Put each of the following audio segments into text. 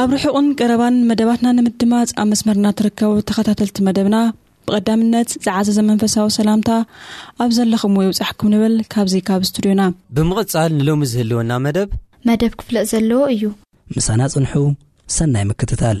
ኣብ ርሑቕን ቀረባን መደባትና ንምድማፅ ኣብ መስመርና ትርከቡ ተኸታተልቲ መደብና ብቐዳምነት ዝዓዘዘ መንፈሳዊ ሰላምታ ኣብ ዘለኹም ይውፃሕኩም ንብል ካብዚ ካብ ስቱድዮና ብምቕፃል ንሎሚ ዝህልወና መደብ መደብ ክፍለጥ ዘለዎ እዩ ምሳና ፅንሑ ሰናይ ምክትታል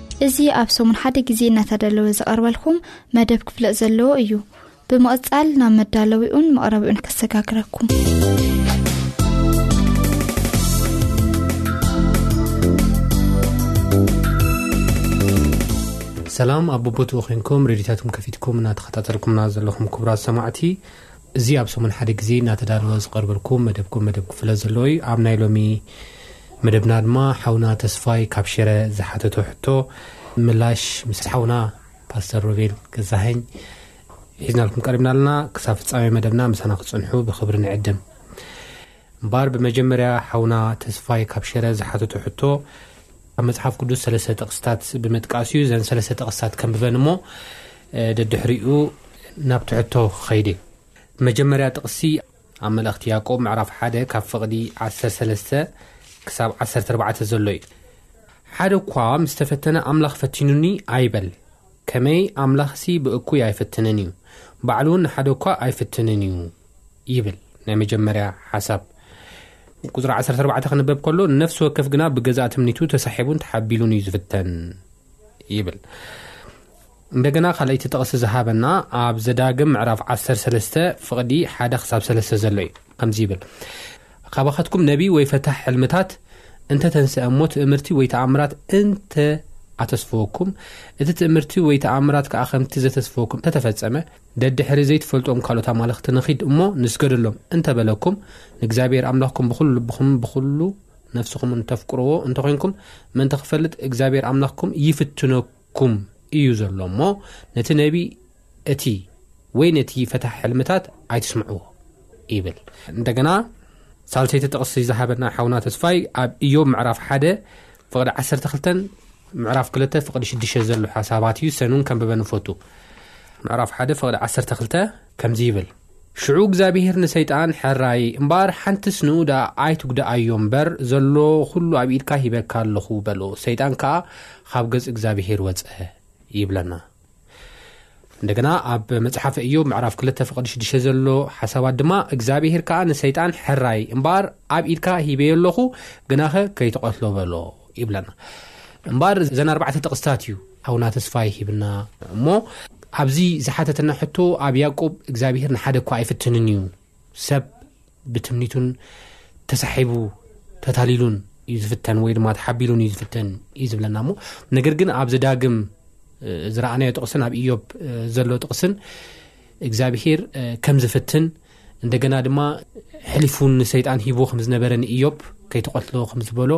እዚ ኣብ ሰሙን ሓደ ግዜ እናተደለወ ዝቐርበልኩም መደብ ክፍለጥ ዘለዎ እዩ ብምቕጻል ናብ መዳለዊኡን መቕረቢኡን ከሰጋግረኩም ሰላም ኣቦቦትኡ ኮንኩም ሬድታትኩም ከፊትኩም እናተኸታተልኩምና ዘለኹም ክቡራት ሰማዕቲ እዚ ኣብ ሰሙን ሓደ ግዜ እናተዳለወ ዝቐርበልኩም መደብኩም መደብ ክፍለ ዘለዎ እዩ። ኣብ ናይ ሎሚ መደብና ድማ ሓውና ተስፋይ ካብ ሽረ ዝሓተቶ ሕቶ ምላሽ ምስ ሓውና ፓስተር ሮቤል ገዛሀኝ ሒዝናልኩም ቀሪብና ኣለና። ክሳብ ፍጻሜ መደብና ምሳና ክትጽንሑ ብኽብሪ ንዕድም። እምበኣር ብመጀመርያ ሓውና ተስፋይ ካብ ሽረ ዝሓተቶ ሕቶ ካብ መጽሓፍ ቅዱስ ሰለስተ ጥቕስታት ብምጥቃስ እዩ። እዘን ሰለስተ ጥቕስታት ከንብበን እሞ ደድሕሪኡ ናብቲ ሕቶ ክኸይድ እየ። መጀመርያ ጥቕሲ ኣብ መልእኽቲ ያዕቆብ ምዕራፍ ሓደ ካብ ፍቕዲ ዓሰርተ ሰለስተ ክሳብ ዓሰርተ ኣርባዕተ ዘሎ እዩ። ሓደ እኳ ምስ ተፈተነ ኣምላኽ ፈቲኑኒ ኣይበል፣ ከመይ ኣምላኽሲ ብእኩይ ኣይፍትንን እዩ፣ ባዕሉ ንሓደ እኳ ኣይፍትንን እዩ። ይብል ናይ መጀመርያ ሓሳብ ቁፅሪ 14 ክንበብ ከሎ ነፍሲ ወከፍ ግና ብገዛእ ትምኒቱ ተሳሒቡን ተሓቢሉን እዩ ዝፍተን ይብል እንደገና ካልኣይቲ ጥቕሲ ዝሃበና ኣብ ዘዳግም ምዕራፍ 13 ፍቕዲ ሓደ ክሳብ ሰለስተ ዘሎ እዩ ከምዚ ይብል ካባኻትኩም ነቢ ወይ ፈታሕ ሕልምታት እንተ ተንስአ እሞ ትእምርቲ ወይ ተኣምራት እንተ ኣተስፈወኩም እቲ ትእምርቲ ወይ ተኣምራት ከዓ ከምቲ ዘተስፈወኩም እንተተፈፀመ ደድሕሪ ዘይትፈልጥዎም ካልኦት ኣማልኽቲ ንኺድ እሞ ንስገደሎም እንተ በለኩም፣ ንእግዚኣብሄር ኣምላኽኩም ብዅሉ ልብኹምን ብዅሉ ነፍስኹምን እተፍቅርዎ እንተ ዄንኩም፣ ምእንቲ ኺፈልጥ እግዚኣብሄር ኣምላኽኩም ይፍትነኩም እዩ ዘሎ እሞ፣ ነቲ ነብዪ እቲ ወይ ነቲ ፈታሒ ሕልምታት ኣይትስምዕዎ ይብል። እንደገና ሳልሰይቲ ጥቕሲ ዝሃበና ሓውና ተስፋይ ኣብ እዮብ ምዕራፍ ሓደ ፍቕዲ ዓሰርተ ክልተን ምዕራፍ ክልተ ፍቕዲ ሽዱሽተ ዘሉ ሓሳባት እዩ ሰኑን ከንብበ ንፈቱ። ምዕራፍ ሓደ ፍቕዲ ዓሰርተ ክልተ ከምዚ ይብል። ሽዑ እግዚኣብሄር ንሰይጣን ሐራይ እምበኣር ሓንትስ ንኡዳ ኣይትጉድኣዮ እምበር ዘሎ ዅሉ ኣብ ኢድካ ሂበካ ኣለኹ በሎ ሰይጣን ከኣ ኻብ ገጽ እግዚኣብሄር ወጸ ይብለና። እንደገና ኣብ መጽሓፈ እዩ ምዕራፍ 2 ፍቕዲ 6 ዘሎ ሓሳባት ድማ እግዚኣብሄር ከኣ ንሰይጣን ሕራይ እምበኣር ኣብ ኢድካ ሂበዮ ኣለኹ ግናኸ ከይትቐትሎ በሎ ይብለና እምበኣር ዘን ኣርባዕተ ጥቕስታት እዩ ሓውና ተስፋ ይሂብና እሞ ኣብዚ ዝሓተትና ሕቶ ኣብ ያቆብ እግዚኣብሄር ንሓደ እኳ ኣይፍትንን እዩ ሰብ ብትምኒቱን ተሳሒቡ ተታሊሉን እዩ ዝፍተን ወይ ድማ ተሓቢሉን እዩ ዝፍተን እዩ ዝብለና እሞ ነገር ግን ኣብዚ ዳግም ዝረኣናዮ ጥቕስን ኣብ እዮብ ዘሎ ጥቕስን እግዚኣብሄር ከም ዝፍትን እንደገና ድማ ሕሊፉን ንሰይጣን ሂቦ ከም ዝነበረ ንእዮብ ከይተቐትሎ ከም ዝበሎ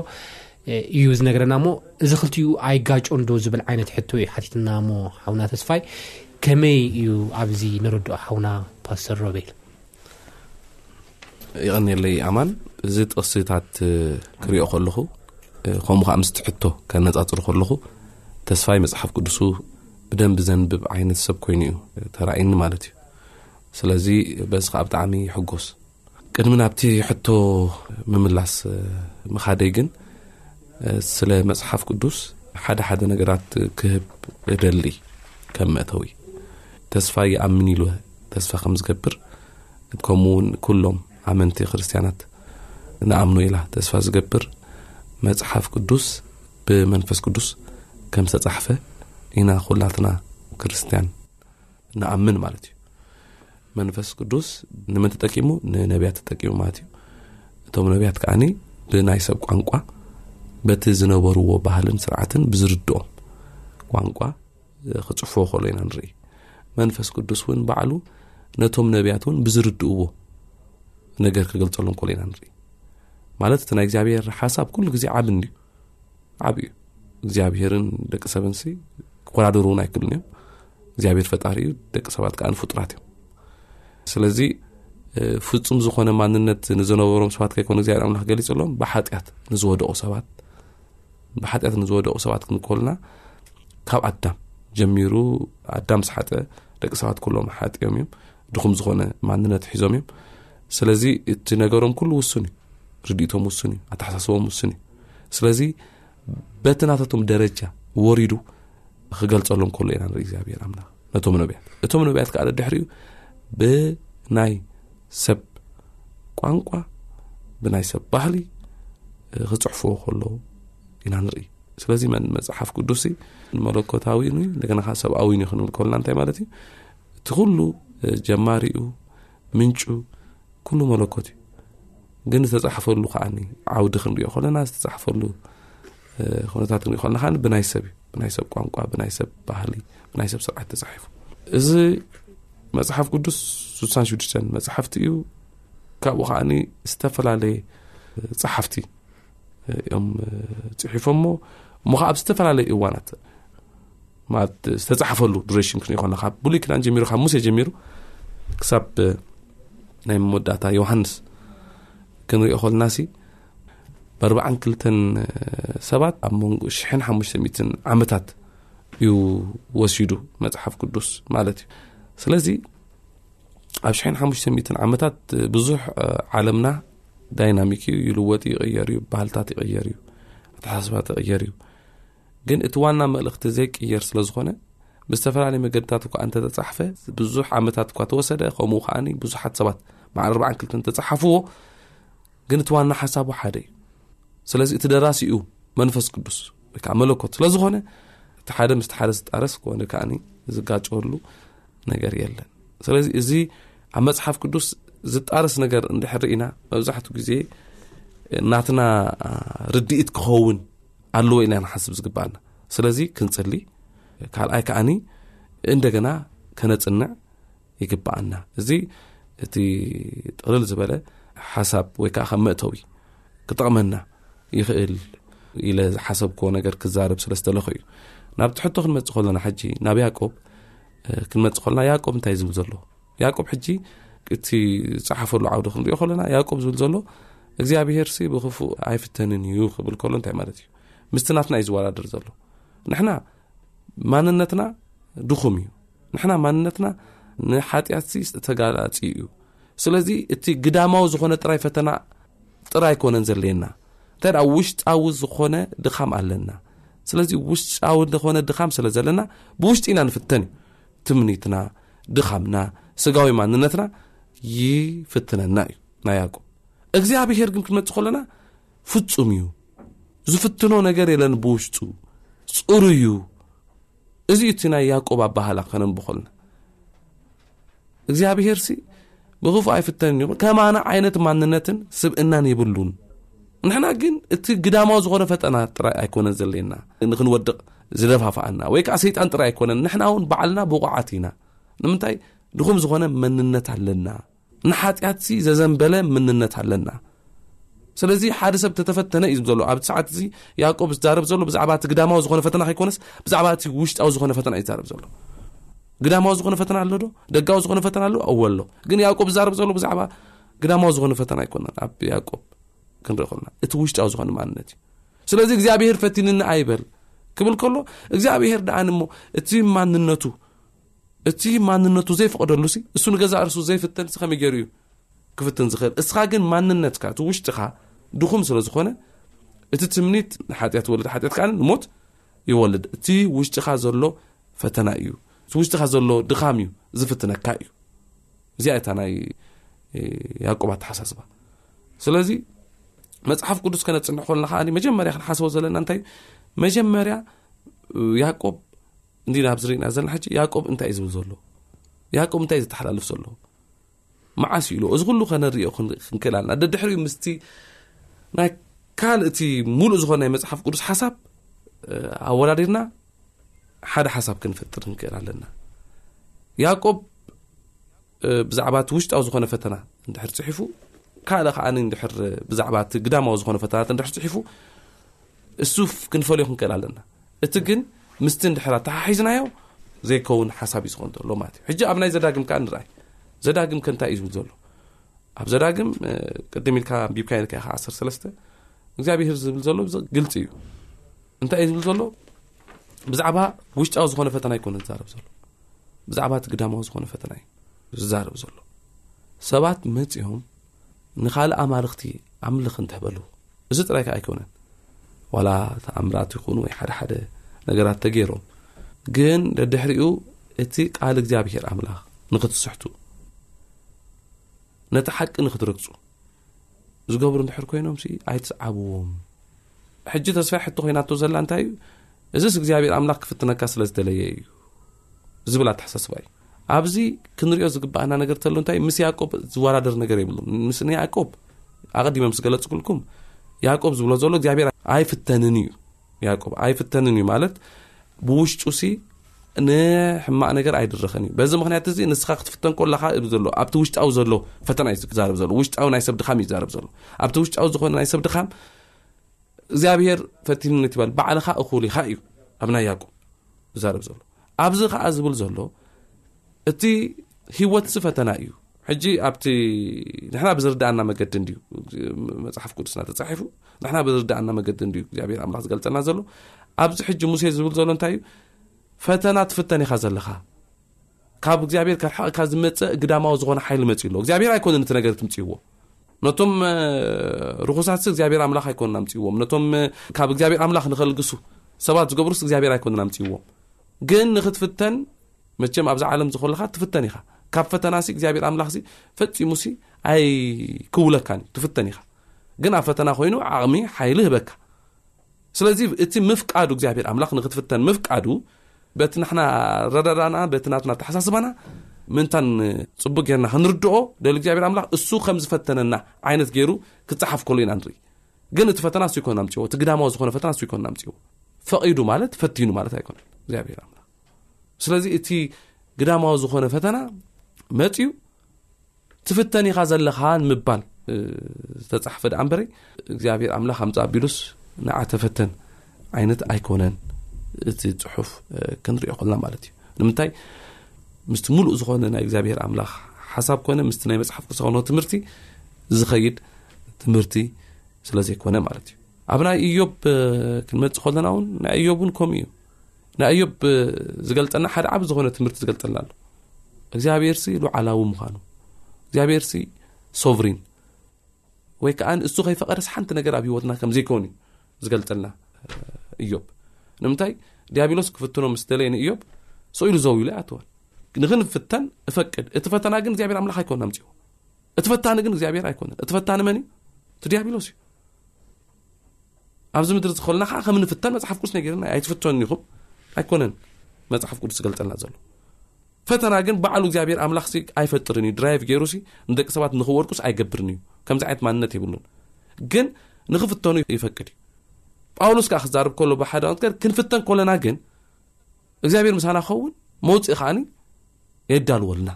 እዩ ዝነግረና እሞ እዚ ክልቲኡ ኣይጋጮን ዶ ዝብል ዓይነት ሕቶ እዩ ሓቲትና እሞ ሓውና ተስፋይ ከመይ እዩ ኣብዚ ንርድኦ ሓውና ፓስተር ሮቤል ይቐኒለይ ኣማን እዚ ጥቕስታት ክሪኦ ከለኹ ከምኡ ከዓ ምስ ትሕቶ ከነፃፅሩ ከለኹ ተስፋይ መፅሓፍ ቅዱሱ ብደንቢ ዘንብብ ዓይነት ሰብ ኮይኑ እዩ ተራእኒ ማለት እዩ ስለዚ በዚ ከዓ ብጣዕሚ ይሕጎስ ቅድሚ ናብቲ ሕቶ ምምላስ ምኻደይ ግን ስለ መጽሓፍ ቅዱስ ሓደ ሓደ ነገራት ክህብ እደሊ ከም መእተዊ ተስፋ ይኣምን ኢሉ ተስፋ ከም ዝገብር ከምኡ እውን ኩሎም ኣመንቲ ክርስትያናት ንኣምኖ ኢላ ተስፋ ዝገብር መጽሓፍ ቅዱስ ብመንፈስ ቅዱስ ከም ዝተጻሕፈ ኢና ኩላትና ክርስትያን ንኣምን ማለት እዩ መንፈስ ቅዱስ ንመን ተጠቂሙ ንነብያት ተጠቂሙ ማለት እዩ እቶም ነብያት ከዓኒ ብናይ ሰብ ቋንቋ በቲ ዝነበርዎ ባህልን ስርዓትን ብዝርድኦም ቋንቋ ክፅፎ ከሎ ኢና ንርኢ መንፈስ ቅዱስ እውን ባዕሉ ነቶም ነብያት እውን ብዝርድእዎ ነገር ክገልፀሎም ከሎ ኢና ንርኢ ማለት እቲ ናይ እግዚኣብሔር ሓሳብ ኩሉ ግዜ ዓብን እዩ ዓብዩ እግዚኣብሄርን ደቂ ሰብንሲ ክወዳደሩ እውን ኣይክሉን እዮም እግዚኣብሄር ፈጣሪ እዩ ደቂ ሰባት ከዓ ንፍጡራት እዮም ስለዚ ፍፁም ዝኾነ ማንነት ንዘነበሮም ሰባት ከይኮኑ እግዚኣብሔር ኣምላኽ ገሊፅሎም ብሓጢኣት ንዝወደቑ ሰባት ብሓጢኣት ንዝወደቑ ሰባት ክንኮልና ካብ ኣዳም ጀሚሩ ኣዳም ዝሓጠ ደቂ ሰባት ኩሎም ሓጥዮም እዮም ድኹም ዝኾነ ማንነት ሒዞም እዮም ስለዚ እቲ ነገሮም ኩሉ ውሱን እዩ ርድኢቶም ውሱን እዩ ኣተሓሳስቦም ውሱን እዩ ስለዚ በቲ ናታቶም ደረጃ ወሪዱ ክገልጸሎም ከሎ ኢና ንርኢ እግዚኣብሔር ኣምላኽ ነቶም ነቢያት እቶም ነቢያት ከዓ ድሕሪኡ ብናይ ሰብ ቋንቋ ብናይ ሰብ ባህሊ ክፅሕፍዎ ከሎ ኢና ንርኢ ስለዚ መፅሓፍ ቅዱስ መለኮታዊ እንደገና ከዓ ሰብኣዊ እዩ ክንብል ከልና እንታይ ማለት እዩ እቲ ኩሉ ጀማሪኡ ምንጩ ኩሉ መለኮት እዩ ግን ዝተፃሕፈሉ ከዓ ዓውዲ ክንሪኦ ከለና ዝተፃሕፈሉ ኩነታት ክንሪኦ ከለና ከዓ ብናይ ሰብ እዩ ብናይ ሰብ ቋንቋ ብናይ ሰብ ባህሊ ብናይ ሰብ ስርዓት ተፃሒፉ እዚ መፅሓፍ ቅዱስ ስሳን ሽዱሽተን መፅሓፍቲ እዩ ካብኡ ከዓ ዝተፈላለየ ፀሓፍቲ እዮም ፅሒፎሞ እሞ ከዓ ኣብ ዝተፈላለየ እዋናት ዝተፃሓፈሉ ዱሬሽን ክን ይኮና ካብ ብሉይ ክዳን ጀሚሩ ካብ ሙሴ ጀሚሩ ክሳብ ናይ መወዳእታ ዮሃንስ ክንሪኦ ከልና ሲ ብኣርባዓን ክልተን ሰባት ኣብ መንጎ ሽሕን ሓሙሽተ ሚትን ዓመታት እዩ ወሲዱ መፅሓፍ ቅዱስ ማለት እዩ ስለዚ ኣብ ሽሕን ሓሙሽተ ሚትን ዓመታት ብዙሕ ዓለምና ዳይናሚክ እዩ ይልወጥ ይቕየር እዩ ባህልታት ይቕየር እዩ ኣተሓሳስባት ይቕየር እዩ ግን እቲ ዋና መልእኽቲ ዘይቅየር ስለ ዝኾነ ብዝተፈላለየ መገድታት እኳ እንተተጻሕፈ ብዙሕ ዓመታት እኳ ተወሰደ ከምኡ ከዓኒ ብዙሓት ሰባት መዓ ኣርባዓን ክልተን ተጻሓፍዎ ግን እቲ ዋና ሓሳቡ ሓደ እዩ ስለዚ እቲ ደራሲ እዩ መንፈስ ቅዱስ ወይከዓ መለኮት ስለ ዝኾነ እቲ ሓደ ምስ ሓደ ዝጣረስ ኮነ ከዓኒ ዝጋጨወሉ ነገር የለን ስለዚ እዚ ኣብ መፅሓፍ ቅዱስ ዝጣረስ ነገር እንድሕር ኢና መብዛሕትኡ ግዜ ናትና ርድኢት ክኸውን ኣለዎ ኢና ንሓስብ ዝግብኣና ስለዚ ክንፅሊ ካልኣይ ከዓኒ እንደገና ከነፅንዕ ይግብኣና እዚ እቲ ጥቕልል ዝበለ ሓሳብ ወይ ከዓ ካብ መእተዊ ክጠቕመና ይኽእል ኢለ ዝሓሰብክዎ ነገር ክዛረብ ስለ ዝተለኹ እዩ ናብቲ ሕቶ ክንመፅ ከሎና ሕጂ ናብ ያቆብ ክንመፅ ከሎና ያቆብ እንታይ ዝብል ዘሎ ያቆብ ሕጂ እቲ ዝጸሓፈሉ ዓውዲ ክንሪኦ ከለና ያቆብ ዝብል ዘሎ እግዚኣብሄርሲ ብክፉእ ኣይፍተንን እዩ ክብል ከሎ እንታይ ማለት እዩ ምስቲ ናትና እዩ ዝወዳድር ዘሎ ንሕና ማንነትና ድኹም እዩ ንሕና ማንነትና ንሓጢኣትሲ ዝተጋላፂ እዩ ስለዚ እቲ ግዳማዊ ዝኾነ ጥራይ ፈተና ጥራ ኣይኮነን ዘሌና እንታይ ደኣ ውሽጣዊ ዝኾነ ድኻም ኣለና ስለዚ ውሽጣዊ ዝኾነ ድኻም ስለ ዘለና ብውሽጢ ኢና ንፍተን እዩ ትምኒትና፣ ድኻምና፣ ስጋዊ ማንነትና ይፍትነና እዩ ናይ ያዕቆብ። እግዚኣብሄር ግን ክንመጽእ ከሎና ፍጹም እዩ፣ ዝፍትኖ ነገር የለን ብውሽጡ ጽሩ እዩ። እዚ እቲ ናይ ያዕቆብ ኣባህላ ከነንብኾልና እግዚኣብሄርሲ ብክፉእ ኣይፍተንን ይኹን ከማና ዓይነት ማንነትን ስብእናን የብሉን ንሕና ግን እቲ ግዳማዊ ዝኾነ ፈጠና ጥራይ ኣይኮነን ዘሌና ንክንወድቕ ዝደፋፍኣና ወይ ከዓ ሰይጣን ጥራይ ኣይኮነን ንሕና እውን ባዕልና ብቑዓት ኢና ንምንታይ ድኹም ዝኾነ መንነት ኣለና ንሓጢኣትሲ ዘዘንበለ ምንነት ኣለና ስለዚ ሓደ ሰብ ተተፈተነ እዩ ዘሎ ኣብዚ ሰዓት እዚ ያዕቆብ ዝዛረብ ዘሎ ብዛዕባ እቲ ግዳማዊ ዝኾነ ፈተና ከይኮነስ ብዛዕባ እቲ ውሽጣዊ ዝኾነ ፈተና እዩ ዝዛረብ ዘሎ ግዳማዊ ዝኾነ ፈተና ኣሎ ዶ ደጋዊ ዝኾነ ፈተና ኣሎ እወ ኣሎ ግን ያዕቆብ ዝዛረብ ዘሎ ብዛዕባ ግዳማዊ ዝኾነ ፈተና ኣይኮነን ኣብ ያዕቆብ ክንርኢ ከለና እቲ ውሽጣዊ ዝኾነ ማንነት እዩ ስለዚ እግዚኣብሄር ፈቲንኒ ኣይበል ክብል ከሎ እግዚኣብሄር ደኣ እሞ እቲ ማንነቱ እቲ ማንነቱ ዘይፈቐደሉ ሲ እሱ ንገዛእ ርሱ ዘይፍተን ሲ ከመይ ገይሩ እዩ ክፍትን ዝኽእል እስኻ ግን ማንነትካ እቲ ውሽጥኻ ድኹም ስለ ዝኾነ እቲ ትምኒት ንሓጢኣት ወለድ ሓጢኣት ከዓ ንሞት ይወልድ እቲ ውሽጥካ ዘሎ ፈተና እዩ እቲ ውሽጥካ ዘሎ ድኻም እዩ ዝፍትነካ እዩ እዚኣ እታ ናይ ያዕቆብ ኣተሓሳስባ ስለዚ መፅሓፍ ቅዱስ ከነፅንሕ ኮልና ከዓ መጀመርያ ክንሓስቦ ዘለና እንታይ እዩ መጀመርያ ያዕቆብ እንዲና ኣብዚ ርኢና ዘለና ሕጂ ያዕቆብ እንታይ እዩ ዝብል ዘሎ ያዕቆብ እንታይ እዩ ዘተሓላልፍ ዘሎ መዓስ እዩ ኢሉ እዚ ኩሉ ከነርእዮ ክንክእል ኣለና ደድሕሪኡ ምስቲ ናይ ካልእ እቲ ሙሉእ ዝኾነ ናይ መፅሓፍ ቅዱስ ሓሳብ ኣወዳዲርና ሓደ ሓሳብ ክንፈጥር ክንክእል ኣለና ያቆብ ብዛዕባ እቲ ውሽጣዊ ዝኾነ ፈተና እንድሕር ፅሒፉ ካልእ ከዓ ንድሕር ብዛዕባ እቲ ግዳማዊ ዝኾነ ፈተናት እንድሕር ፅሒፉ እሱፍ ክንፈልዮ ክንክእል ኣለና እቲ ግን ምስቲ እንድሕር ኣተሓሒዝናዮ ዘይከውን ሓሳብ እዩ ዝኸውን ዘሎ ማለት እዩ። ሕጂ ኣብ ናይ ዘዳግም ከኣ ንርኣይ። ዘዳግም ከ እንታይ እዩ ዝብል ዘሎ? ኣብ ዘዳግም ቅድም ኢልካ ኣንቢብካ ኢልካ ኢኻ ዓሰርተ ሰለስተ እግዚኣብሄር ዝብል ዘሎ ግልፂ እዩ። እንታይ እዩ ዝብል ዘሎ? ብዛዕባ ውሽጣዊ ዝኾነ ፈተና ኣይኮነ ዝዛረብ ዘሎ ብዛዕባ እቲ ግዳማዊ ዝኾነ ፈተና እዩ ዝዛረብ ዘሎ። ሰባት መፂኦም ንኻልእ ኣማልኽቲ ኣምልኽ እንተ በሉ፣ እዚ ጥራይ ከኣ ኣይኮነን፣ ዋላ ተኣምራት ይኹኑ ወይ ሓደ ሓደ ነገራት ተገይሮም፣ ግን ደድሕሪኡ እቲ ቃል እግዚኣብሔር ኣምላኽ ንኽትስሕቱ ነቲ ሓቂ ንኽትርግጹ ዝገብሩ እንድሕር ኮይኖም ሲ ኣይትስዓብዎም ሕጂ ተስፋ ሕቶ ኮይናቶ ዘላ እንታይ እዩ እዚስ እግዚኣብሔር ኣምላኽ ክፍትነካ ስለ ዝደለየ እዩ ዝብል ኣተሓሳስባ እዩ ኣብዚ ክንሪኦ ዝግባኣና ነገር ተሎ እንታይ ምስ ያቆብ ዝወዳደር ነገር የብሉ ምስ ንያቆብ ኣቐዲመ ምስ ገለፅኩልኩም ያቆብ ዝብሎ ዘሎ እግዚኣብሔር ኣይፍተንን እዩ ያቆብ ኣይፍተንን እዩ ማለት ብውሽጡ ሲ ንሕማቅ ነገር ኣይድረኸን እዩ በዚ ምክንያት እዚ ንስኻ ክትፍተን ኮላካ ብ ዘሎ ኣብቲ ውሽጣዊ ዘሎ ፈተና እዩ ዝዛረብ ዘሎ ውሽጣዊ ናይ ሰብ ድኻም እዩ ዝዛረብ ዘሎ ኣብቲ ውሽጣዊ ዝኾነ ናይ ሰብ ድኻም እግዚኣብሔር ፈቲንነት ይበል ባዕልኻ እኹል ኢኻ እዩ ኣብ ናይ ያቆብ ዛርብ ዘሎ ኣብዚ ከዓ ዝብል ዘሎ እቲ ሂወት ሲ ፈተና እዩ ሕጂ ኣብቲ ንሕና ብዝርዳእና መገዲ እንድዩ መፅሓፍ ቅዱስና ተፃሒፉ ንሕና ብዝርዳእና መገዲ እንድዩ እግዚኣብሔር ኣምላኽ ዝገልፀና ዘሎ ኣብዚ ሕጂ ሙሴ ዝብል ዘሎ እንታይ እዩ ፈተና ትፍተን ኢኻ ዘለኻ ካብ እግዚኣብሔር ከርሕቐካ ዝመጸእ ግዳማዊ ዝኾነ ሓይሊ መጺኡ ኣሎ እግዚኣብሔር ኣይኮነን እቲ ነገር ትምጽእዎ ነቶም ርኹሳት ሲ እግዚኣብሔር ኣምላኽ ኣይኮነን ኣምፅዎም ነቶም ካብ እግዚኣብሔር ኣምላኽ ንኸልግሱ ሰባት ዝገብሩስ እግዚኣብሔር ኣይኮነን ኣምፅዎም ግን ንኽትፍተን መቸም ኣብዚ ዓለም ዝኸለካ ትፍተን ኢኻ ካብ ፈተና ሲ እግዚኣብሔር ኣምላኽ ሲ ፈፂሙ ሲ ኣይክውለካን እዩ ትፍተን ኢኻ ግን ኣብ ፈተና ኮይኑ ዓቕሚ ሓይሊ ህበካ ስለዚ እቲ ምፍቃዱ እግዚኣብሔር ኣምላኽ ንክትፍተን ምፍቃዱ በቲ ንሕና ረዳዳና በቲ ናትና ኣተሓሳስባና ምንታን ጽቡቅ ጌርና ክንርድኦ ደሊ እግዚኣብሔር ኣምላኽ እሱ ከም ዝፈተነና ዓይነት ገይሩ ክጸሓፍ ከሉ ኢና ንርኢ ግን እቲ ፈተና እሱ ይኮን ኣምጽዎ እቲ ግዳማዊ ዝኾነ ፈተና እሱ ይኮን ኣምጽዎ ፈቒዱ ማለት ፈቲኑ ማለት ኣይኮነን እግዚኣብሔር ኣምላኽ ስለዚ እቲ ግዳማዊ ዝኾነ ፈተና መጽዩ ትፍተን ኢኻ ዘለኻ ንምባል ዝተጻሕፈ ደኣ እምበረ እግዚኣብሔር ኣምላኽ ኣምፃ ኣቢሉስ ንዓ ተፈተን ዓይነት ኣይኮነን እቲ ፅሑፍ ክንሪኦ ኮልና ማለት እዩ ንምንታይ ምስቲ ሙሉእ ዝኾነ ናይ እግዚኣብሔር ኣምላኽ ሓሳብ ኮነ ምስቲ ናይ መፅሓፍ ክሰኮነ ትምህርቲ ዝኸይድ ትምህርቲ ስለዘይኮነ ማለት እዩ ኣብ ናይ እዮብ ክንመፅእ ከለና እውን ናይ እዮብ እውን ከምኡ እዩ ንኣዮብ ዝገልጠና ሓደ ዓብ ዝኾነ ትምህርቲ ዝገልጠልና ኣሎ እግዚኣብሔርሲ ሉዓላዊ ምዃኑ እግዚኣብሔርሲ ሶቭሪን ወይ ከዓ እሱ ከይፈቐደስ ሓንቲ ነገር ኣብ ሂወትና ከም ዘይኮን እዩ ዝገልጠልና እዮብ ንምንታይ ዲያብሎስ ክፍትኖ ምስ ደለየ ንእዮብ ሰኢሉ ዘው ኢሉ ኣይኣተወን ንክንፍተን እፈቅድ እቲ ፈተና ግን እግዚኣብሔር ኣምላኽ ኣይኮነ ኣምፅዎ እቲ ፈታኒ ግን እግዚኣብሔር ኣይኮነን እቲ ፈታኒ መን እዩ እቲ ዲያብሎስ እዩ ኣብዚ ምድሪ እዚ ከለና ከዓ ከም ንፍተን መፅሓፍ ቅዱስ ነገርና ኣይትፍተኑ ኢኹም ኣይኮነን መፅሓፍ ቅዱስ ዝገልፀልና ዘሎ ፈተና ግን ባዕሉ እግዚኣብሔር ኣምላኽ ኣይፈጥርን እዩ ድራይቭ ገይሩ ሲ ንደቂ ሰባት ንክወድቁስ ኣይገብርን እዩ ከምዚ ዓይነት ማንነት የብሉን ግን ንክፍተኑ ይፈቅድ እዩ ጳውሎስ ከዓ ክዛርብ ከሎ ብሓደ ነገር ክንፍተን ኮለና ግን እግዚኣብሔር ምሳና ክኸውን መውፅእ ከዓኒ የዳልወልና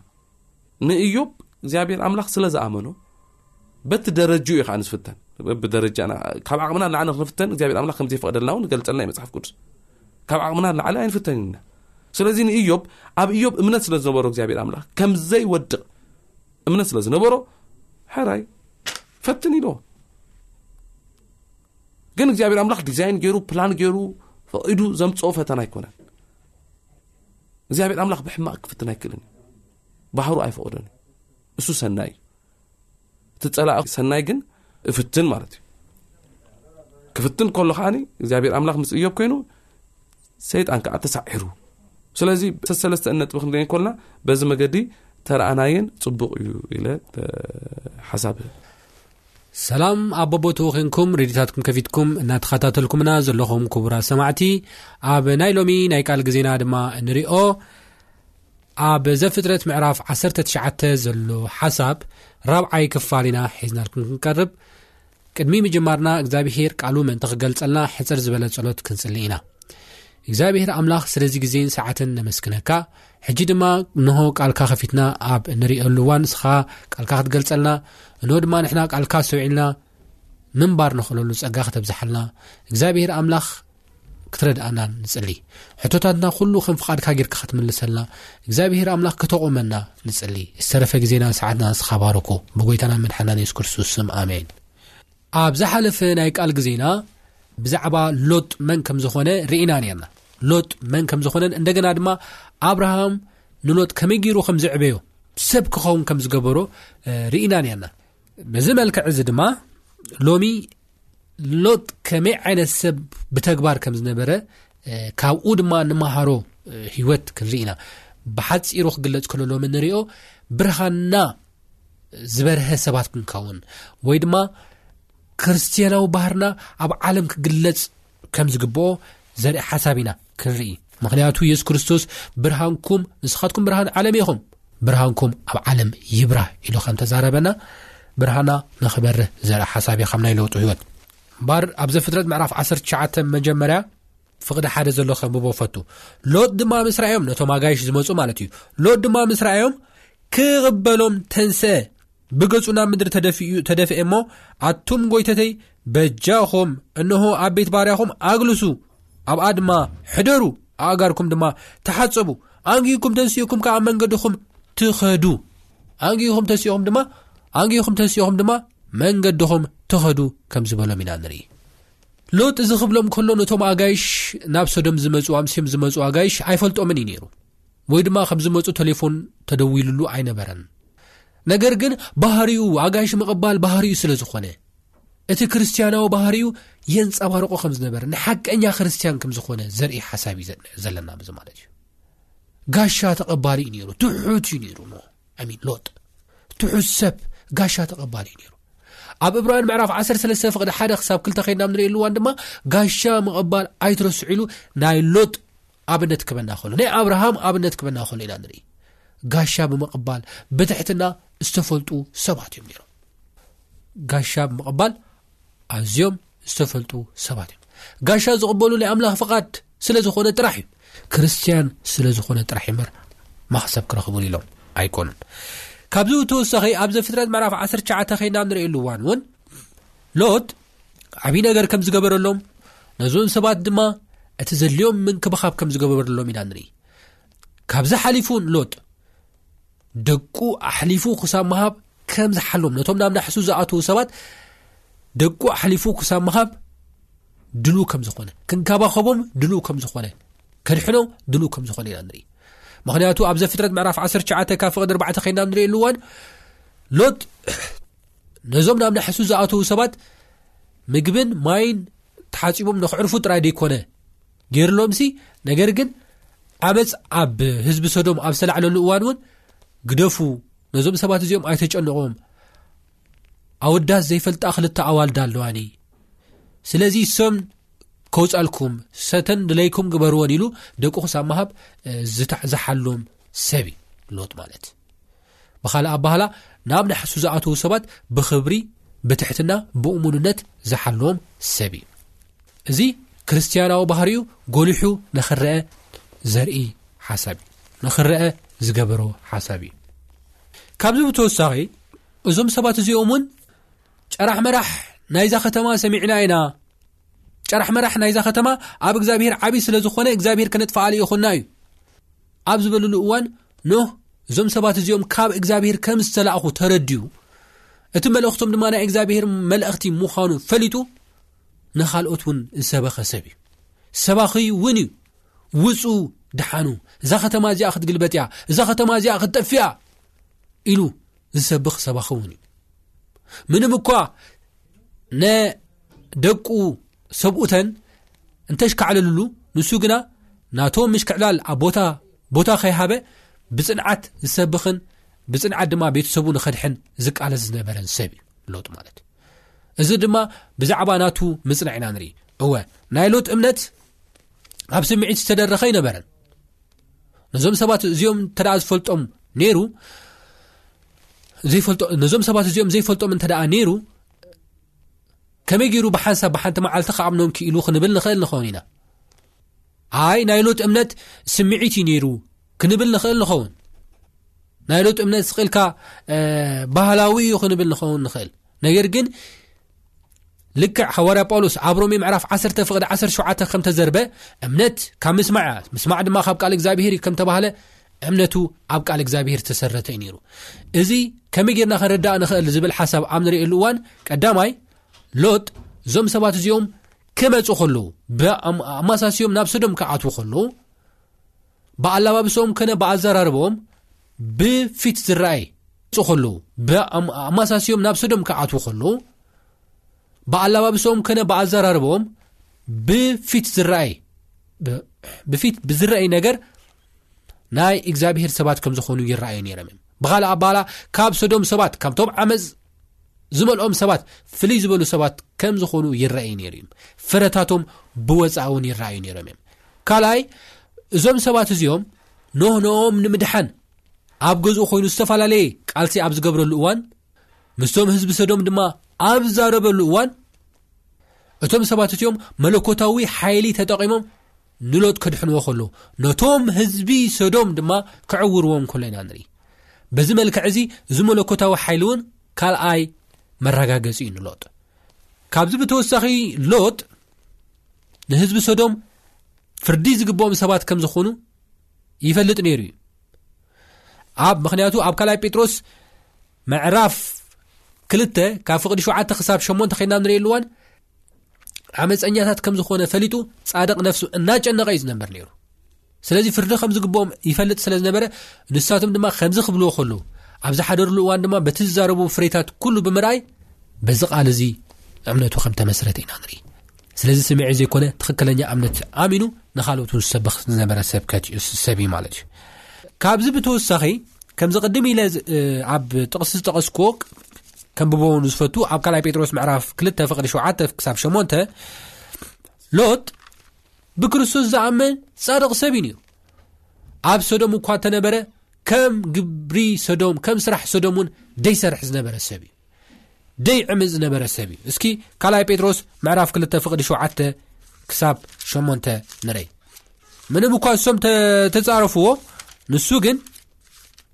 ንእዮብ እግዚኣብሔር ኣምላኽ ስለ ዝኣመኖ በቲ ደረጁ እዩ ከዓ ንዝፍተን ብደረጃና ካብ ዓቕምና ንላዕሊ ክንፍተን እግዚኣብሔር ኣምላኽ ከም ዘይፈቕደልና እውን ገልጸልና እዩ መጽሓፍ ቅዱስ ካብ ዓቕምና ንላዕሊ ኣይንፍተን ኢና ስለዚ ንእዮብ ኣብ እዮብ እምነት ስለ ዝነበሮ እግዚኣብሔር ኣምላኽ ከም ዘይወድቕ እምነት ስለ ዝነበሮ ሕራይ ፈትን ኢሎ ግን እግዚኣብሔር ኣምላኽ ዲዛይን ገይሩ ፕላን ገይሩ ፈቒዱ ዘምፅኦ ፈተና ኣይኮነን እግዚኣብሔር ኣምላኽ ብሕማቕ ክፍትን ኣይክእልን እዩ ባህሩ ኣይፈቕዶን እዩ እሱ ሰናይ እዩ እቲ ፀላእ ሰናይ ግን እፍትን ማለት እዩ ክፍትን ከሎ ከዓኒ እግዚኣብሔር ኣምላኽ ምስ እዮብ ኮይኑ ሰይጣን ከዓ ተሳዒሩ ስለዚ ሰሰለስተ እነጥቢ ክንሪኤን ኮልና በዚ መገዲ ተረኣናየን ፅቡቕ እዩ ኢለ ሓሳብ ሰላም ኣብ በቦትኡ ዄንኩም ሬድዮታትኩም ከፊትኩም እናተኸታተልኩምና ዘለኹም ክቡራት ሰማዕቲ ኣብ ናይ ሎሚ ናይ ቃል ግዜና ድማ እንሪኦ ኣብ ዘፍጥረት ምዕራፍ 19 ዘሎ ሓሳብ ራብዓይ ክፋል ኢና ሒዝናልኩም ክንቀርብ ቅድሚ ምጅማርና እግዚኣብሄር ቃሉ ምእንቲ ክገልጸልና ሕፅር ዝበለ ጸሎት ክንጽሊ ኢና እግዚኣብሄር ኣምላኽ ስለዚ ግዜን ሰዓትን ነመስግነካ ሕጂ ድማ እንሆ ቃልካ ከፊትና ኣብ እንርእየሉ እዋን ንስኻ ቃልካ ክትገልጸልና እንሆ ድማ ንሕና ቃልካ ኣስተውዒልና ምንባር ንኽእለሉ ጸጋ ከተብዝሓልና እግዚኣብሄር ኣምላኽ ክትረድኣና ንጽሊ ሕቶታትና ኩሉ ከም ፍቓድካ ጌርካ ክትምልሰልና እግዚኣብሄር ኣምላኽ ከተቖመና ንጽሊ ዝተረፈ ግዜናን ሰዓትና ንስኻባርኩ ብጎይታና መድሓናን የሱስ ክርስቶስ ስም ኣሜን ኣብ ዝሓለፈ ናይ ቃል ግዜና ብዛዕባ ሎጥ መን ከም ዝኾነ ርኢና ነርና ሎጥ መን ከም ዝኾነን እንደገና ድማ ኣብርሃም ንሎጥ ከመይ ገይሩ ከም ዝዕበዮ ሰብ ክኸውን ከም ዝገበሮ ርኢና ነርና በዚ መልክዕ እዚ ድማ ሎሚ ሎጥ ከመይ ዓይነት ሰብ ብተግባር ከም ዝነበረ ካብኡ ድማ ንመሃሮ ህይወት ክንርኢ ኢና ብሓፂሩ ክግለፅ ከሎ ሎሚ ንሪኦ ብርሃና ዝበርሀ ሰባት ክንከውን ወይ ድማ ክርስትያናዊ ባህርና ኣብ ዓለም ክግለጽ ከም ዝግብኦ ዘርኢ ሓሳብ ኢና ክንርኢ ምክንያቱ የሱስ ክርስቶስ ብርሃንኩም ንስኻትኩም ብርሃን ዓለም ኢኹም ብርሃንኩም ኣብ ዓለም ይብራህ ኢሉ ከም ተዛረበና ብርሃና ንክበርህ ዘርኢ ሓሳብ እዩ ከም ናይ ለውጡ ህይወት እምበር ኣብ ዘፍጥረት ምዕራፍ 19 መጀመርያ ፍቕዲ ሓደ ዘሎ ከንብቦ ፈቱ ሎጥ ድማ ምስ ራዮም ነቶም ኣጋይሽ ዝመፁ ማለት እዩ ሎጥ ድማ ምስ ራዮም ክቕበሎም ተንሰ ብገጹ ናብ ምድሪ ተደፊኡ ተደፍኤ እሞ ኣቱም ጐይተተይ በጃኹም እንሆ ኣብ ቤት ባርያኹም ኣግልሱ ኣብኣ ድማ ሕደሩ ኣእጋርኩም ድማ ተሓጸቡ ኣንጊኩም ተንስኡኩም ከዓ መንገድኹም ትኸዱ ኣንጊኹም ተሲኡኹም ድማ ኣንጊኹም ተንስኡኹም ድማ መንገድኹም ትኸዱ ከም ዝበሎም ኢና ንርኢ ሎጥ እዚ ክብሎም ከሎ ነቶም ኣጋይሽ ናብ ሰዶም ዝመጹ ኣምስዮም ዝመጹ ኣጋይሽ ኣይፈልጦምን እዩ ነይሩ ወይ ድማ ከም ዝመጹ ቴሌፎን ተደዊሉሉ ኣይነበረን ነገር ግን ባህሪኡ ኣጋይሽ ምቕባል ባህሪኡ ስለ ዝኾነ እቲ ክርስትያናዊ ባህሪኡ የንፀባርቆ ከም ዝነበረ ንሓቀኛ ክርስትያን ከም ዝኾነ ዘርኢ ሓሳብ እዩ ዘለና ብዚ ማለት እዩ ጋሻ ተቐባሊ እዩ ነይሩ ትሑት እዩ ነይሩ ኣሚን ሎጥ ትሑዝ ሰብ ጋሻ ተቐባል እዩ ነይሩ ኣብ እብራን ምዕራፍ 13 ፍቕዲ ሓደ ክሳብ ክልተ ከይድና ንርእየሉ እዋን ድማ ጋሻ ምቐባል ኣይትረስዑ ኢሉ ናይ ሎጥ ኣብነት ክበና ከሎ ናይ ኣብርሃም ኣብነት ክበና ከሎ ኢና ንርኢ ጋሻ ብምቕባል ብትሕትና ዝተፈልጡ ሰባት እዮም ነይሮም ጋሻ ብምቕባል ኣዝዮም ዝተፈልጡ ሰባት እዮም ጋሻ ዝቕበሉ ናይ ኣምላኽ ፍቓድ ስለ ዝኾነ ጥራሕ እዩ ክርስትያን ስለ ዝኾነ ጥራሕ እዩ እምበር ማኽሰብ ክረኽቡን ኢሎም ኣይኮኑን ካብዚ ብተወሳኺ ኣብ ዘፍጥረት ምዕራፍ 19 ከይና ንርእየሉ እዋን እውን ሎት ዓብዪ ነገር ከም ዝገበረሎም ነዞም ሰባት ድማ እቲ ዘድልዮም ምንክብኻብ ከም ዝገበረሎም ኢና ንርኢ ካብዚ ሓሊፉን ሎጥ ደቁ ኣሕሊፉ ክሳብ ምሃብ ከም ዝሓሎም ነቶም ናብ ናሕሱ ዝኣትዉ ሰባት ደቁ ኣሕሊፉ ክሳብ ምሃብ ድልው ከም ዝኾነ ክንከባኸቦም ድልው ከም ዝኾነ ከድሕኖም ድልው ከም ዝኾነ ኢና ንርኢ ምክንያቱ ኣብ ዘፍጥረት ምዕራፍ 19 ካብ ፍቕዲ ኣርባዕተ ከይና ንሪእሉ እዋን ሎጥ ነዞም ናብ ናሕሱ ዝኣተዉ ሰባት ምግብን ማይን ተሓፂቦም ንክዕርፉ ጥራይ ደይኮነ ጌርሎምሲ ነገር ግን ዓመፅ ኣብ ህዝቢ ሰዶም ኣብ ዝተላዕለሉ እዋን እውን ግደፉ ነዞም ሰባት እዚኦም ኣይተጨንቖም ኣወዳት ዘይፈልጣ ክልተ ኣዋልዳ ኣለዋኒ ስለዚ ሰም ከውፃልኩም ሰተን ድለይኩም ግበርዎን ኢሉ ደቁ ክሳብ ምሃብ ዝሓሎም ሰብ እዩ ሎጥ ማለት ብኻልእ ኣባህላ ናብ ናሕሱ ዝኣተዉ ሰባት ብኽብሪ፣ ብትሕትና፣ ብእሙንነት ዝሓልዎም ሰብ እዩ። እዚ ክርስትያናዊ ባህሪኡ ጎሊሑ ንኽረኣ ዘርኢ ሓሳብ እዩ። ንኽረኣ ዝገበሮ ሓሳብ እዩ። ካብዚ ብተወሳኺ እዞም ሰባት እዚኦም እውን ጨራሕ መራሕ ናይዛ ከተማ ሰሚዕና ኢና ጨራሕ መራሕ ናይዛ ከተማ ኣብ እግዚኣብሄር ዓብዪ ስለ ዝኾነ እግዚኣብሄር ከነጥፍኣሉ ይኹና እዩ ኣብ ዝበልሉ እዋን ኖህ እዞም ሰባት እዚኦም ካብ እግዚኣብሄር ከም ዝተላእኹ ተረድዩ እቲ መልእኽቶም ድማ ናይ እግዚኣብሄር መልእኽቲ ምዃኑ ፈሊጡ ንኻልኦት እውን ዝሰበኸ ሰብ እዩ ሰባኺ እውን እዩ ውፁ ድሓኑ እዛ ኸተማ እዚኣ ክትግልበጥ እያ እዛ ኸተማ እዚኣ ክትጠፍ እያ ኢሉ ዝሰብኽ ሰባኺ እውን እዩ ምንም እኳ ነደቁ ሰብኡተን እንተሽካዕለሉሉ ንሱ ግና ናቶም ምሽክዕላል ኣብ ቦታ ቦታ ከይሃበ ብፅንዓት ዝሰብኽን ብፅንዓት ድማ ቤተሰቡ ንኸድሕን ዝቃለስ ዝነበረን ሰብ እዩ ሎጥ ማለት እዩ እዚ ድማ ብዛዕባ ናቱ ምፅናዕ ኢና ንርኢ እወ ናይ ሎጥ እምነት ኣብ ስምዒት ዝተደረኸ ኣይነበረን ነዞም ሰባት እዚኦም እተ ዝፈልጦም ነይሩ ነዞም ሰባት እዚኦም ዘይፈልጦም እንተደኣ ነይሩ ከመይ ገይሩ ብሓንሳብ ብሓንቲ መዓልቲ ክኣምኖም ክኢሉ ክንብል ንኽእል ንኸውን ኢና። ኣይ ናይ ሎጥ እምነት ስምዒት እዩ ነይሩ ክንብል ንኽእል ንኸውን። ናይ ሎጥ እምነት ስቕኢልካ ባህላዊ እዩ ክንብል ንኸውን ንኽእል ነገር ግን ልክዕ ሃዋርያ ጳውሎስ ኣብ ሮሜ ምዕራፍ 1 ፍቕዲ 17 ከም ተዘርበ እምነት ካብ ምስማዕ እያ ምስማዕ ድማ ካብ ቃል እግዚኣብሄር እዩ ከም ተባህለ እምነቱ ኣብ ቃል እግዚኣብሄር ዝተሰረተ እዩ ነይሩ። እዚ ከመይ ጌርና ክንርዳእ ንኽእል ዝብል ሓሳብ ኣብ ንርእየሉ እዋን ቀዳማይ ሎጥ እዞም ሰባት እዚኦም ክመፁ ከለዉ ብኣማሳሲኦም ናብ ሰዶም ክኣትዉ ከለዉ ብኣላባብሶም ከነ ብኣዘራርቦም ብፊት ዝረኣይ ፅ ከለዉ ብኣማሳሲኦም ናብ ሰዶም ክኣትዉ ከለዉ ብኣላባብሶም ከነ ብኣዘራርቦም ብፊት ዝረኣይ ብፊት ብዝረኣይ ነገር ናይ እግዚኣብሄር ሰባት ከም ዝኾኑ ይረኣዩ ነይሮም እዮም ብኻልእ ኣባላ ካብ ሰዶም ሰባት ካብቶም ዓመፅ ዝመልኦም ሰባት ፍልይ ዝበሉ ሰባት ከም ዝኾኑ ይረኣዩ ነይሩ እዮም ፍረታቶም ብወፃኢ እውን ይረኣዩ ነይሮም እዮም ካልኣይ እዞም ሰባት እዚኦም ኖህ ንኦም ንምድሓን ኣብ ገዝኡ ኮይኑ ዝተፈላለየ ቃልሲ ኣብ ዝገብረሉ እዋን ምስቶም ህዝቢ ሰዶም ድማ ኣብ ዛረበሉ እዋን እቶም ሰባት እቲኦም መለኮታዊ ሓይሊ ተጠቒሞም ንሎጥ ከድሕንዎ ከለዉ ነቶም ህዝቢ ሰዶም ድማ ክዕውርዎም ከሎ ኢና ንርኢ በዚ መልክዕ እዚ እዚ መለኮታዊ ሓይሊ እውን ካልኣይ መረጋገፂ እዩ ንሎጥ ካብዚ ብተወሳኺ ሎጥ ንህዝቢ ሰዶም ፍርዲ ዝግብኦም ሰባት ከም ዝኾኑ ይፈልጥ ነይሩ እዩ ኣብ ምክንያቱ ኣብ ካልኣይ ጴጥሮስ ምዕራፍ ክልተ ካብ ፍቕዲ ሸውዓተ ክሳብ ሸሞንተ ከድና ንሪእየኣሉዋን ዓመፀኛታት ከም ዝኾነ ፈሊጡ ፃድቕ ነፍሱ እናጨነቐ እዩ ዝነበር ነይሩ ስለዚ ፍርዲ ከም ዝግብኦም ይፈልጥ ስለ ዝነበረ ንሳቶም ድማ ከምዚ ክብልዎ ከለዉ ኣብ ዝሓደርሉ እዋን ድማ በቲ ዝዛረቡ ፍሬታት ኩሉ ብምርኣይ በዚ ቃል እዚ እምነቱ ከም ተመስረተ ኢና ንርኢ ስለዚ ስምዒ ዘይኮነ ትኽክለኛ እምነት ኣሚኑ ንካልኦት ውን ዝሰብኽ ዝነበረ ሰብከት እዩ ሰብ እዩ ማለት እዩ ካብዚ ብተወሳኺ ከምዚ ቅድም ኢለ ኣብ ጥቕሲ ዝጠቐስክዎ ከንብቦ ውን ዝፈቱ ኣብ ካልኣይ ጴጥሮስ ምዕራፍ ክልተ ፍቕዲ ሸውዓተ ክሳብ ሸሞንተ ሎጥ ብክርስቶስ ዝኣመን ጻድቕ ሰብ እዩ ነይሩ ኣብ ሰዶም እኳ እተነበረ ከም ግብሪ ሰዶም ከም ስራሕ ሰዶም እውን ደይሰርሕ ዝነበረ ሰብ እዩ ደይ ዕምፅ ዝነበረ ሰብ እዩ እስኪ ካልኣይ ጴጥሮስ ምዕራፍ ክልተ ፍቕዲ ሸውዓተ ክሳብ ሸሞንተ ንረይ ምንም እኳ ንሶም ተፃረፍዎ ንሱ ግን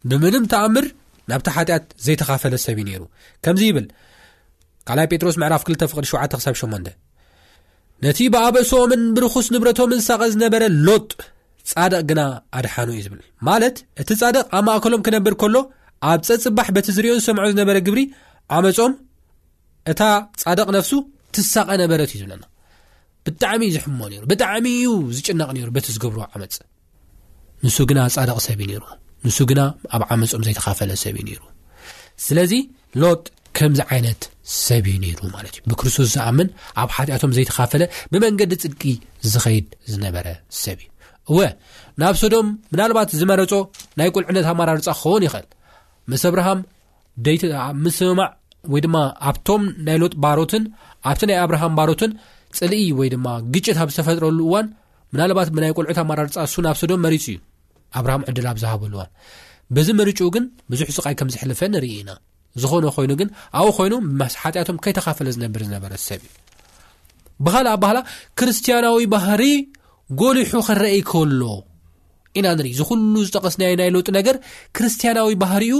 ብምንም ተኣምር ናብቲ ሓጢኣት ዘይተኻፈለ ሰብ እዩ ነይሩ ከምዚ ይብል ካልይ ጴጥሮስ ምዕራፍ 2 ፍቅዲ 7 ክሳብ 8 ነቲ ብኣበሶምን ብርኹስ ንብረቶምን ሳቐ ዝነበረ ሎጥ ጻድቕ ግና ኣድሓኑ እዩ ዝብል ማለት እቲ ጻድቕ ኣብ ማእከሎም ክነብር ከሎ ኣብ ጸጽባሕ በቲ ዝርኦን ዝሰምዖ ዝነበረ ግብሪ ዓመጾም እታ ጻድቕ ነፍሱ ትሳቐ ነበረት እዩ ዝብለና ብጣዕሚ እዩ ዝሕሞ ነሩ ብጣዕሚ እዩ ዝጭነቕ ነሩ በቲ ዝገብርዎ ዓመፅ ንሱ ግና ጻድቕ ሰብ እዩ ነይሩ፣ ንሱ ግና ኣብ ዓመጾም ዘይተኻፈለ ሰብ እዩ ነይሩ። ስለዚ ሎጥ ከምዚ ዓይነት ሰብ እዩ ነይሩ ማለት እዩ። ብክርስቶስ ዝኣምን ኣብ ሓጢኣቶም ዘይተኻፈለ ብመንገዲ ጽድቂ ዝኸይድ ዝነበረ ሰብ እዩ። እወ ናብ ሶዶም ምናልባት ዝመረጾ ናይ ቁልዕነት ኣመራርጻ ክኸውን ይኽእል ምስ ኣብርሃም ምስምማዕ ወይ ድማ ኣብቶም ናይ ሎጥ ባሮትን ኣብቲ ናይ ኣብርሃም ባሮትን ፅልኢ ወይ ድማ ግጭት ኣብ ዝተፈጥረሉ እዋን ምናልባት ብናይ ቆልዑት ኣመራርፃ እሱ ናብ ሶዶም መሪፁ እዩ ኣብርሃም ዕድል ኣብ ዝሃበሉ እዋን በዚ ምርጭኡ ግን ብዙሕ ስቓይ ከም ዝሕልፈ ንርኢ ኢና ዝኾነ ኮይኑ ግን ኣብኡ ኮይኑ ምስ ሓጢኣቶም ከይተኻፈለ ዝነብር ዝነበረ ሰብ እዩ ብኻልእ ኣባህላ ክርስትያናዊ ባህሪ ጎሊሑ ክረአ ከሎ ኢና ንርኢ እዚ ኩሉ ዝጠቐስናዮ ናይ ለውጢ ነገር ክርስትያናዊ ባህሪኡ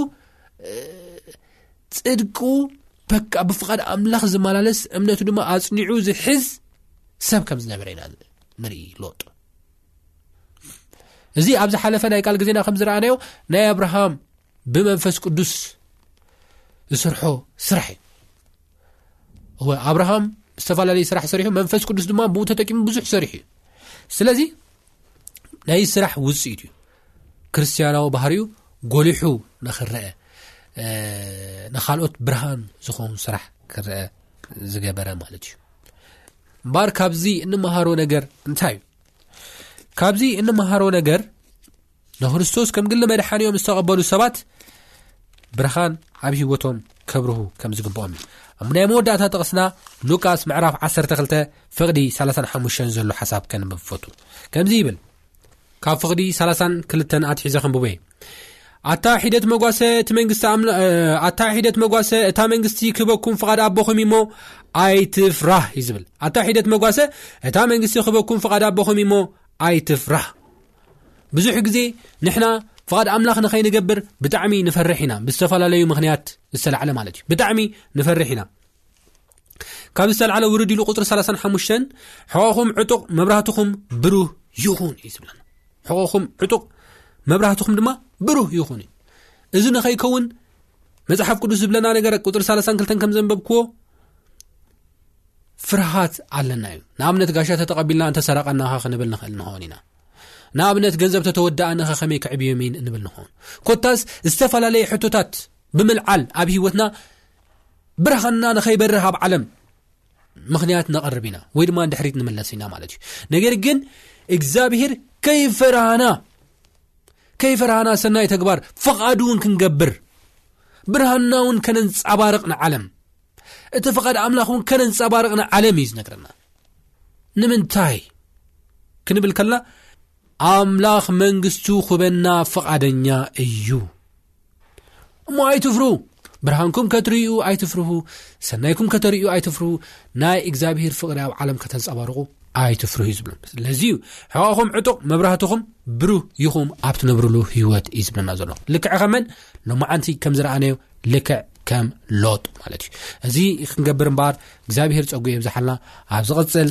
ፅድቁ በቃ ብፍቓድ ኣምላኽ ዝመላለስ እምነቱ ድማ ኣጽኒዑ ዝሕዝ ሰብ ከም ዝነበረ ኢና ንርኢ ሎጥ እዚ ኣብ ዝሓለፈ ናይ ቃል ግዜና ከም ዝረኣናዮ ናይ ኣብርሃም ብመንፈስ ቅዱስ ዝስርሖ ስራሕ እዩ እወ ኣብርሃም ዝተፈላለዩ ስራሕ ሰሪሑ መንፈስ ቅዱስ ድማ ብኡ ተጠቂሙ ብዙሕ ሰሪሑ እዩ ስለዚ ናይ ስራሕ ውፅኢት እዩ ክርስትያናዊ ባህሪኡ ጎሊሑ ንክረአ ንካልኦት ብርሃን ዝኾኑ ስራሕ ክረአ ዝገበረ ማለት እዩ እምበር ካብዚ እንመሃሮ ነገር እንታይ እዩ ካብዚ እንመሃሮ ነገር ንክርስቶስ ከም ግሊ መድሓኒኦም ዝተቐበሉ ሰባት ብርሃን ኣብ ሂወቶም ከብርሁ ከም ዝግብኦም እዩ ኣብ ናይ መወዳእታ ጥቕስና ሉቃስ ምዕራፍ 12 ፍቕዲ 35 ዘሎ ሓሳብ ከንብብ ፈቱ ከምዚ ይብል ካብ ፍቕዲ ሰላሳን ክልተን ኣትሒዘ ከንብቦ'የ። ኣታ ሒደት መጓሰ እቲ መንግስቲ ኣታ ሒደት መጓሰ እታ መንግስቲ ክበኩም ፍቓድ ኣቦኹም እሞ ኣይትፍራህ እዩ ዝብል ኣታ ሒደት መጓሰ እታ መንግስቲ ክበኩም ፍቓድ ኣቦኹም እሞ ኣይትፍራህ ብዙሕ ግዜ ንሕና ፍቓድ ኣምላኽ ንኸይንገብር ብጣዕሚ ንፈርሕ ኢና ብዝተፈላለዩ ምክንያት ዝተላዕለ ማለት እዩ ብጣዕሚ ንፈርሕ ኢና ካብ ዝተልዓለ ውርድ ኢሉ ቁፅሪ 35 ሕቆኹም ዕጡቕ መብራህትኹም ብሩህ ይኹን እዩ ዝብለና ሕቆኹም ዕጡቕ መብራህትኹም ድማ ብሩህ ይኹን እዩ እዚ ንኸይከውን መፅሓፍ ቅዱስ ዝብለና ነገር ቁፅሪ 32 ከም ዘንበብክዎ ፍርሃት ኣለና እዩ ንኣብነት ጋሻ ተተቐቢልና እንተሰረቐናኸ ክንብል ንኽእል ንኸውን ኢና ንኣብነት ገንዘብ ተተወዳእንኸ ከመይ ክዕብዮሚን እንብል ንኸውን ኮታስ ዝተፈላለየ ሕቶታት ብምልዓል ኣብ ሂወትና ብርሃንና ንኸይበርህ ኣብ ዓለም ምኽንያት ነቕርብ ኢና ወይ ድማ ንድሕሪት ንምለስ ኢና ማለት እዩ ነገር ግን እግዚኣብሄር ከይፈርሃና ከይፈርሃና ሰናይ ተግባር ፍቓዱ እውን ክንገብር ብርሃንና እውን ከነንፀባርቕ ንዓለም እቲ ፍቓድ ኣምላኽ እውን ከነንፀባርቕ ንዓለም እዩ ዝነግረና ንምንታይ ክንብል ከልና ኣምላኽ መንግስቱ ክበና ፍቓደኛ እዩ እሞ ኣይትፍሩ ብርሃንኩም ከትርእዩ ኣይትፍርሁ ሰናይኩም ከተርእዩ ኣይትፍርሁ ናይ እግዚኣብሄር ፍቕሪ ኣብ ዓለም ከተንጸባርቑ ኣይትፍርሁ እዩ ዝብሎም ስለዚ እዩ ሕቐኹም ዕጡቕ መብራህትኹም ብሩህ ይኹም ኣብ ትነብርሉ ህይወት እዩ ዝብለና ዘሎ ልክዕ ከመን ሎማዓንቲ ከም ዝረኣናዮ ልክዕ ከም ሎጥ ማለት እዩ እዚ ክንገብር እምበኣር እግዚኣብሄር ጸጉ የብዝሓልና ኣብ ዝቕጽል